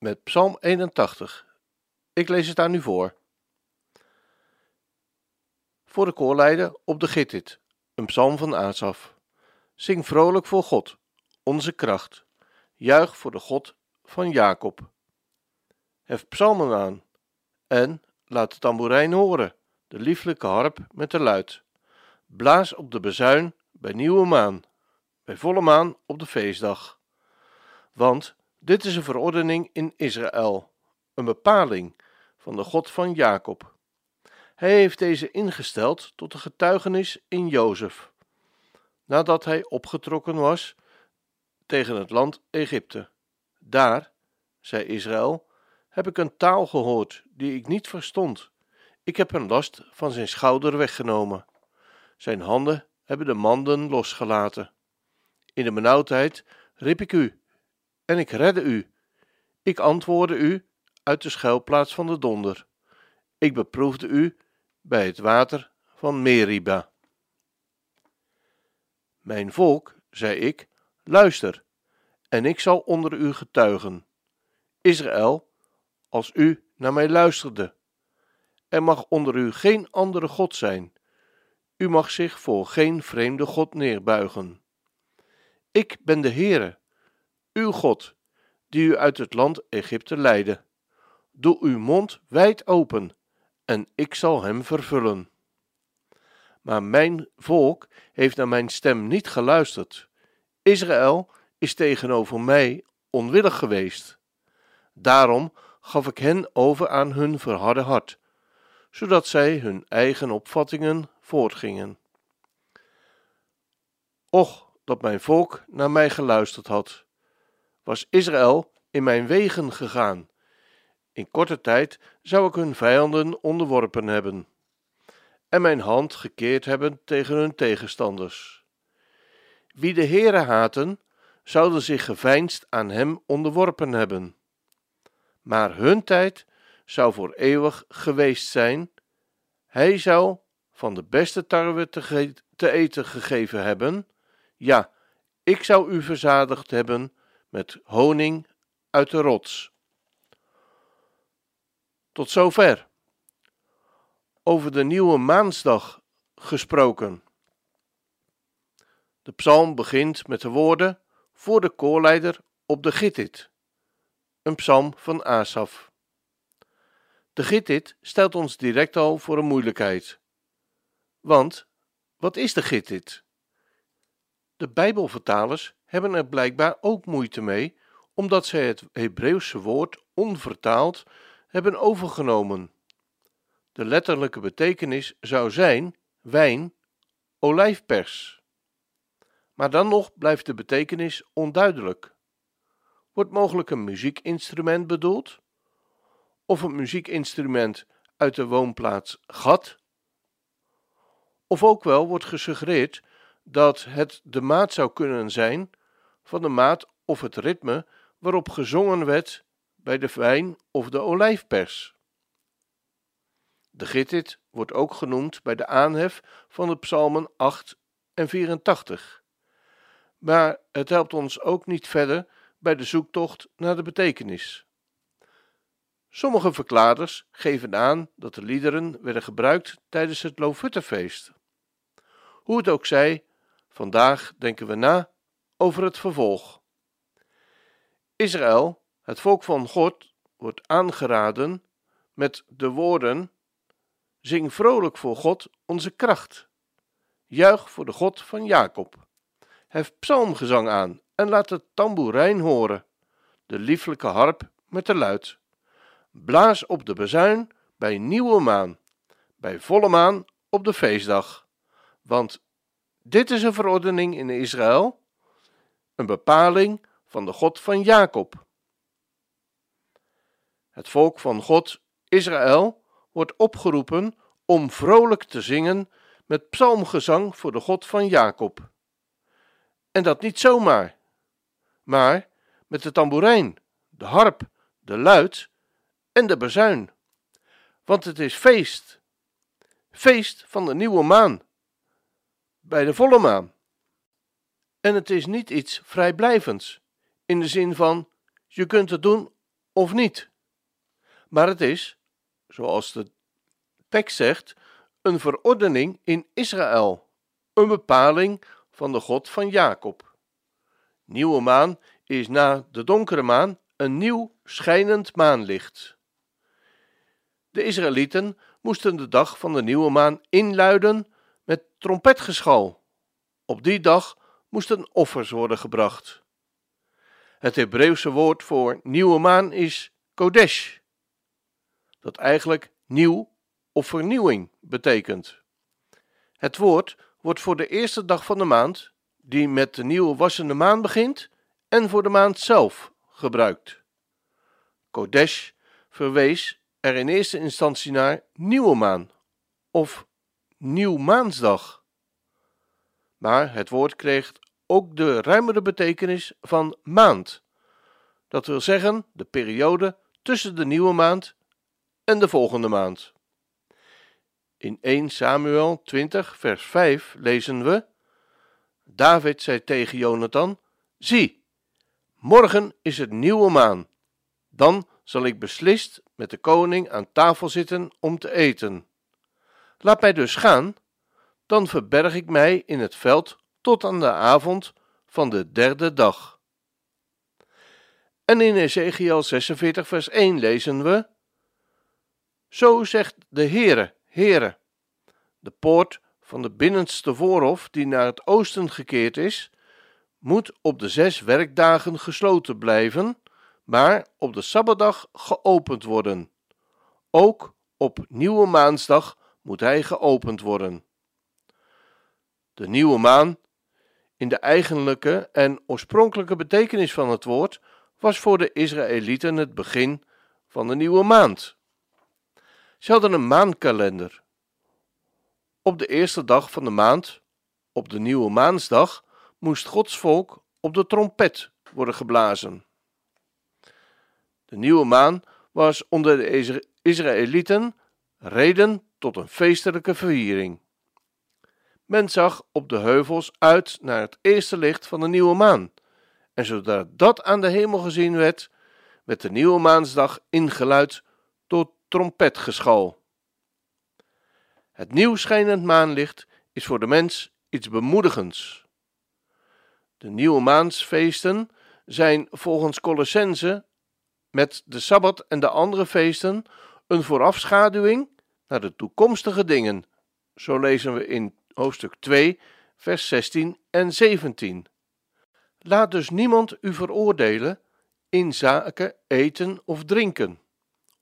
met Psalm 81. Ik lees het aan u voor. Voor de koorleider op de Gittit, een psalm van Asaf. Zing vrolijk voor God, onze kracht. Juich voor de God van Jacob. Hef psalmen aan en laat de tamboerijn horen, de lieflijke harp met de luid. Blaas op de bezuin bij nieuwe maan, bij volle maan op de feestdag. Want dit is een verordening in Israël, een bepaling van de God van Jacob. Hij heeft deze ingesteld tot een getuigenis in Jozef, nadat hij opgetrokken was tegen het land Egypte. Daar, zei Israël, heb ik een taal gehoord die ik niet verstond. Ik heb een last van zijn schouder weggenomen. Zijn handen hebben de manden losgelaten. In de benauwdheid riep ik u, en ik redde u. Ik antwoordde u uit de schuilplaats van de donder. Ik beproefde u bij het water van Meriba. Mijn volk, zei ik, luister, en ik zal onder u getuigen. Israël, als u naar mij luisterde. Er mag onder u geen andere God zijn. U mag zich voor geen vreemde God neerbuigen. Ik ben de Heere, uw God, die u uit het land Egypte leidde. Doe uw mond wijd open, en ik zal hem vervullen. Maar mijn volk heeft naar mijn stem niet geluisterd. Israël is tegenover mij onwillig geweest. Daarom gaf ik hen over aan hun verharde hart, zodat zij hun eigen opvattingen voortgingen. Och, dat mijn volk naar mij geluisterd had was Israël in mijn wegen gegaan. In korte tijd zou ik hun vijanden onderworpen hebben en mijn hand gekeerd hebben tegen hun tegenstanders. Wie de Heere haten, zouden zich geveinsd aan hem onderworpen hebben. Maar hun tijd zou voor eeuwig geweest zijn. Hij zou van de beste tarwe te, te eten gegeven hebben. Ja, ik zou u verzadigd hebben met honing uit de rots. Tot zover. Over de nieuwe maansdag gesproken. De psalm begint met de woorden voor de koorleider op de Gittit, een psalm van Asaf. De Gittit stelt ons direct al voor een moeilijkheid. Want wat is de Gittit? De Bijbelvertalers hebben er blijkbaar ook moeite mee, omdat zij het Hebreeuwse woord onvertaald hebben overgenomen. De letterlijke betekenis zou zijn wijn, olijfpers. Maar dan nog blijft de betekenis onduidelijk. Wordt mogelijk een muziekinstrument bedoeld? Of een muziekinstrument uit de woonplaats Gat? Of ook wel wordt gesuggereerd dat het de maat zou kunnen zijn van de maat of het ritme waarop gezongen werd bij de wijn of de olijfpers. De Gittit wordt ook genoemd bij de aanhef van de psalmen 8 en 84. Maar het helpt ons ook niet verder bij de zoektocht naar de betekenis. Sommige verklaarders geven aan dat de liederen werden gebruikt tijdens het Loofhuttenfeest. Hoe het ook zij, vandaag denken we na over het vervolg. Israël, het volk van God, wordt aangeraden met de woorden: Zing vrolijk voor God onze kracht. Juich voor de God van Jacob. Hef psalmgezang aan en laat de tamboerijn horen, de lieflijke harp met de luid. Blaas op de bezuin bij nieuwe maan, bij volle maan op de feestdag. Want dit is een verordening in Israël een bepaling van de God van Jacob. Het volk van God, Israël, wordt opgeroepen om vrolijk te zingen met psalmgezang voor de God van Jacob. En dat niet zomaar, maar met de tamboerijn, de harp, de luid en de bezuin. Want het is feest, feest van de nieuwe maan, bij de volle maan. En het is niet iets vrijblijvends, in de zin van je kunt het doen of niet. Maar het is, zoals de tekst zegt, een verordening in Israël, een bepaling van de God van Jacob. Nieuwe maan is na de donkere maan een nieuw schijnend maanlicht. De Israëlieten moesten de dag van de nieuwe maan inluiden met trompetgeschal. Op die dag moesten offers worden gebracht. Het Hebreeuwse woord voor nieuwe maan is Kodesh, dat eigenlijk nieuw of vernieuwing betekent. Het woord wordt voor de eerste dag van de maand, die met de nieuwe wassende maan begint, en voor de maand zelf gebruikt. Kodesh verwees er in eerste instantie naar nieuwe maan of nieuwmaansdag. Maar het woord kreeg ook de ruimere betekenis van maand. Dat wil zeggen de periode tussen de nieuwe maand en de volgende maand. In 1 Samuel 20, vers 5 lezen we: David zei tegen Jonathan: Zie, morgen is het nieuwe maan. Dan zal ik beslist met de koning aan tafel zitten om te eten. Laat mij dus gaan, dan verberg ik mij in het veld tot aan de avond van de derde dag. En in Ezekiel 46, vers 1 lezen we: Zo zegt de Heere, Heere, de poort van de binnenste voorhof die naar het oosten gekeerd is, moet op de zes werkdagen gesloten blijven, maar op de sabbatdag geopend worden. Ook op nieuwe maansdag moet hij geopend worden. De nieuwe maan, in de eigenlijke en oorspronkelijke betekenis van het woord, was voor de Israëlieten het begin van de nieuwe maand. Ze hadden een maankalender. Op de eerste dag van de maand, op de nieuwe maansdag, moest Gods volk op de trompet worden geblazen. De nieuwe maan was onder de Israëlieten reden tot een feestelijke verviering. Men zag op de heuvels uit naar het eerste licht van de nieuwe maan, en zodra dat aan de hemel gezien werd, werd de nieuwe maansdag ingeluid tot trompetgeschal. Het nieuw schijnend maanlicht is voor de mens iets bemoedigends. De nieuwe maansfeesten zijn volgens Colossense met de Sabbat en de andere feesten een voorafschaduwing naar de toekomstige dingen. Zo lezen we in hoofdstuk 2, vers 16 en 17. Laat dus niemand u veroordelen in zaken eten of drinken,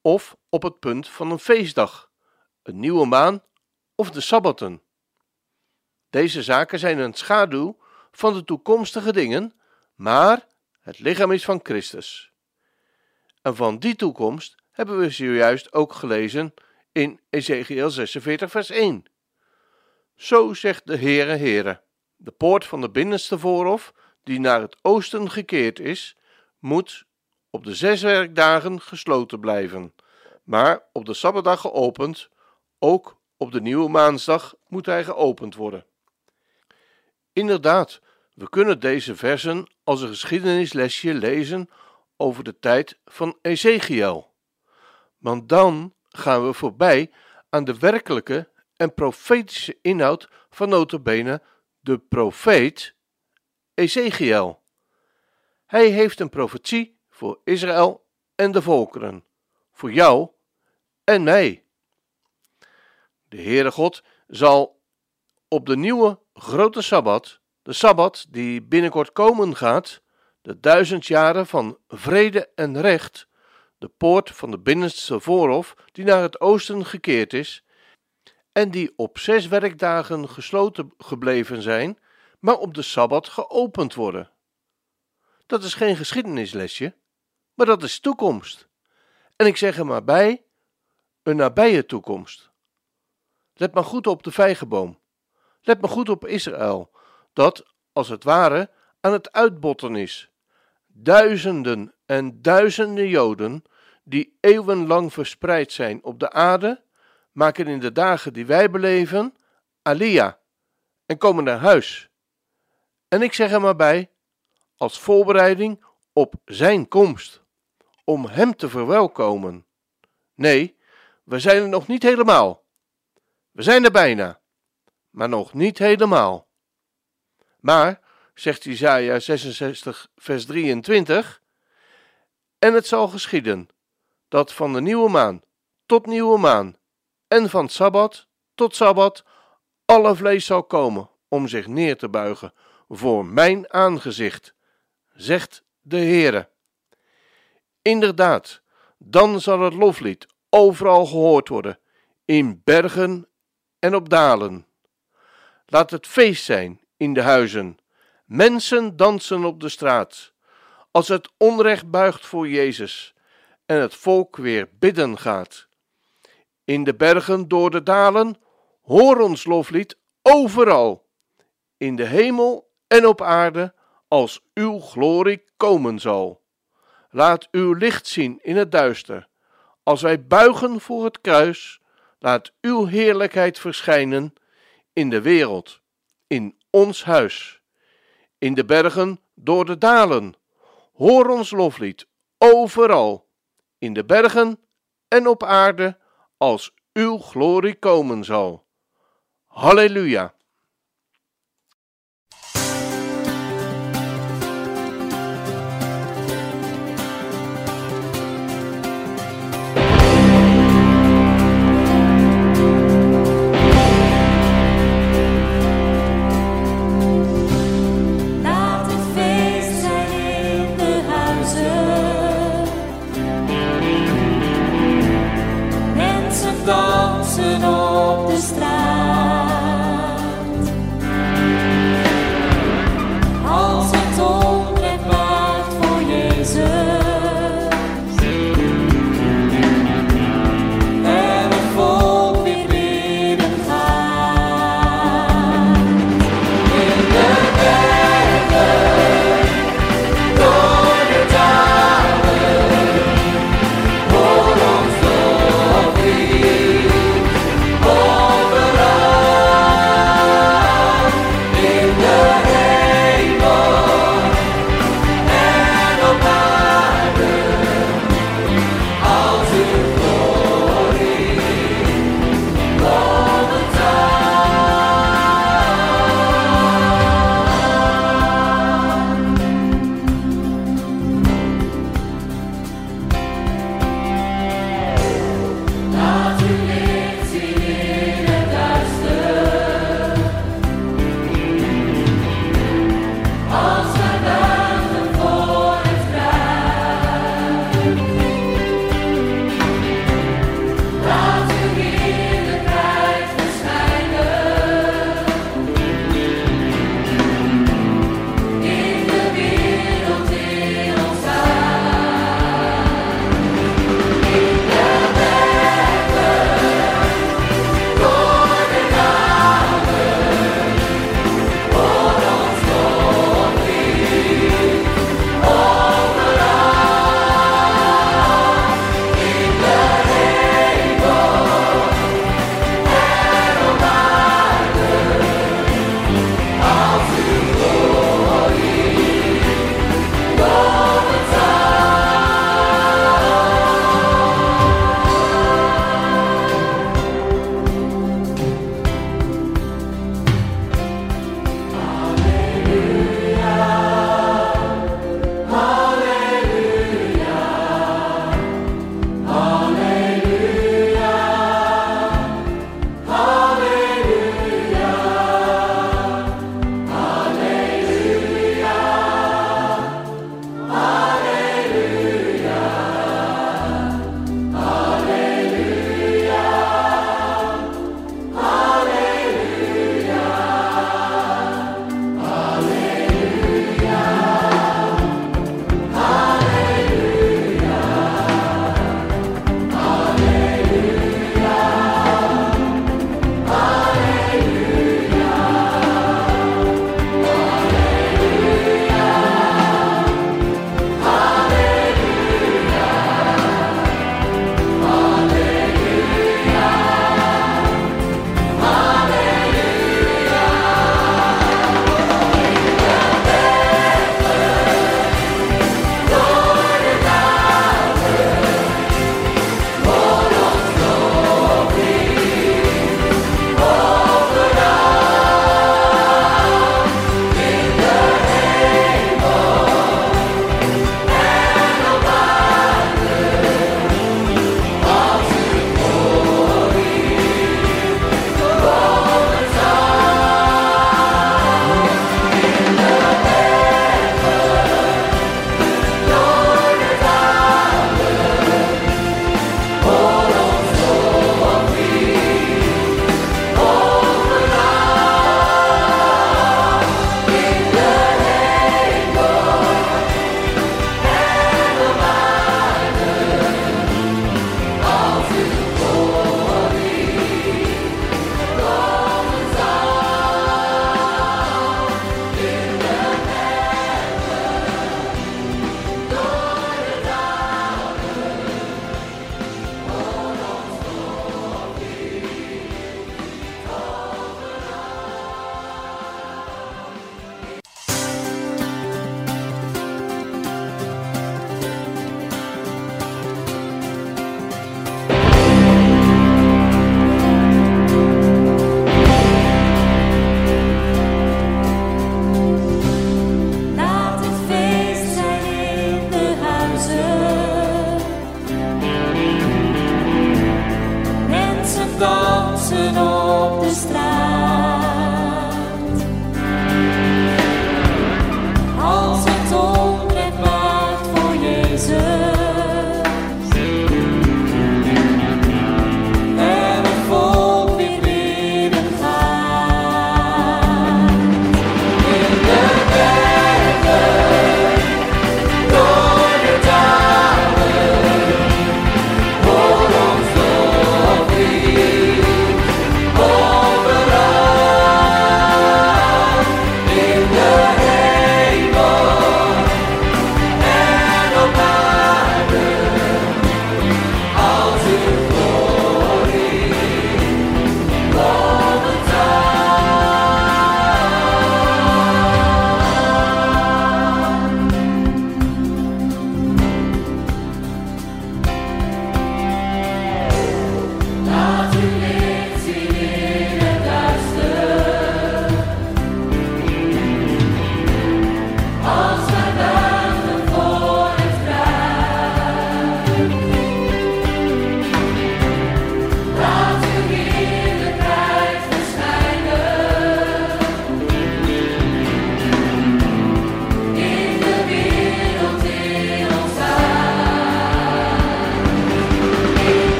of op het punt van een feestdag, een nieuwe maan of de sabbatten. Deze zaken zijn een schaduw van de toekomstige dingen, maar het lichaam is van Christus. En van die toekomst hebben we zojuist ook gelezen in Ezekiel 46, vers 1. Zo zegt de Heere Heere, de poort van de binnenste voorhof, die naar het oosten gekeerd is, moet op de zes werkdagen gesloten blijven, maar op de Sabbatdag geopend, ook op de nieuwe maansdag moet hij geopend worden. Inderdaad, we kunnen deze versen als een geschiedenislesje lezen over de tijd van Ezekiel. Want dan gaan we voorbij aan de werkelijke en profetische inhoud van notabene de profeet Ezekiel. Hij heeft een profetie voor Israël en de volkeren, voor jou en mij. De Heere God zal op de nieuwe grote Sabbat, de Sabbat die binnenkort komen gaat, de duizend jaren van vrede en recht, de poort van de binnenste voorhof die naar het oosten gekeerd is, en die op zes werkdagen gesloten gebleven zijn, maar op de Sabbat geopend worden. Dat is geen geschiedenislesje, maar dat is toekomst. En ik zeg er maar bij, een nabije toekomst. Let maar goed op de vijgenboom. Let maar goed op Israël, dat, als het ware, aan het uitbotten is. Duizenden en duizenden Joden, die eeuwenlang verspreid zijn op de aarde, maken in de dagen die wij beleven Alia en komen naar huis. En ik zeg er maar bij, als voorbereiding op zijn komst, om hem te verwelkomen. Nee, we zijn er nog niet helemaal. We zijn er bijna, maar nog niet helemaal. Maar, zegt Isaiah 66, vers 23, en het zal geschieden, dat van de nieuwe maan tot nieuwe maan, en van Sabbat tot Sabbat, alle vlees zal komen om zich neer te buigen voor mijn aangezicht, zegt de Heere. Inderdaad, dan zal het loflied overal gehoord worden, in bergen en op dalen. Laat het feest zijn in de huizen, mensen dansen op de straat, als het onrecht buigt voor Jezus en het volk weer bidden gaat. In de bergen door de dalen, hoor ons loflied overal, in de hemel en op aarde, als uw glorie komen zal. Laat uw licht zien in het duister. Als wij buigen voor het kruis, laat uw heerlijkheid verschijnen in de wereld, in ons huis, in de bergen door de dalen. Hoor ons loflied overal, in de bergen en op aarde, als uw glorie komen zal. Halleluja.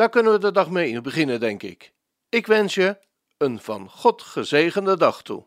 Daar kunnen we de dag mee beginnen, denk ik. Ik wens je een van God gezegende dag toe.